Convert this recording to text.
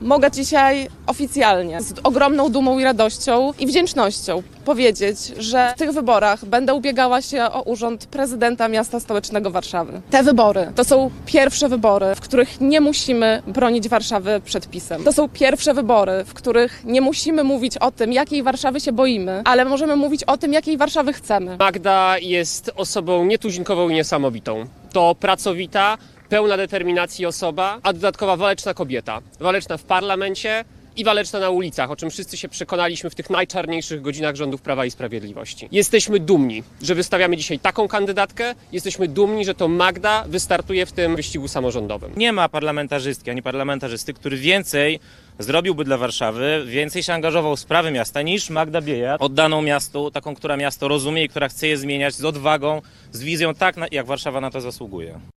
Mogę dzisiaj oficjalnie, z ogromną dumą i radością i wdzięcznością powiedzieć, że w tych wyborach będę ubiegała się o urząd prezydenta miasta stołecznego Warszawy. Te wybory to są pierwsze wybory, w których nie musimy bronić Warszawy przed pisem. To są pierwsze wybory, w których nie musimy mówić o tym, jakiej Warszawy się boimy, ale możemy mówić o tym, jakiej Warszawy chcemy. Magda jest osobą nietuzinkową i niesamowitą. To pracowita, pełna determinacji osoba, a dodatkowa waleczna kobieta. Waleczna w parlamencie i waleczna na ulicach, o czym wszyscy się przekonaliśmy w tych najczarniejszych godzinach rządów Prawa i Sprawiedliwości. Jesteśmy dumni, że wystawiamy dzisiaj taką kandydatkę. Jesteśmy dumni, że to Magda wystartuje w tym wyścigu samorządowym. Nie ma parlamentarzystki ani parlamentarzysty, który więcej zrobiłby dla Warszawy, więcej się angażował w sprawy miasta niż Magda Biejat, oddaną miastu, taką, która miasto rozumie i która chce je zmieniać z odwagą, z wizją tak, jak Warszawa na to zasługuje.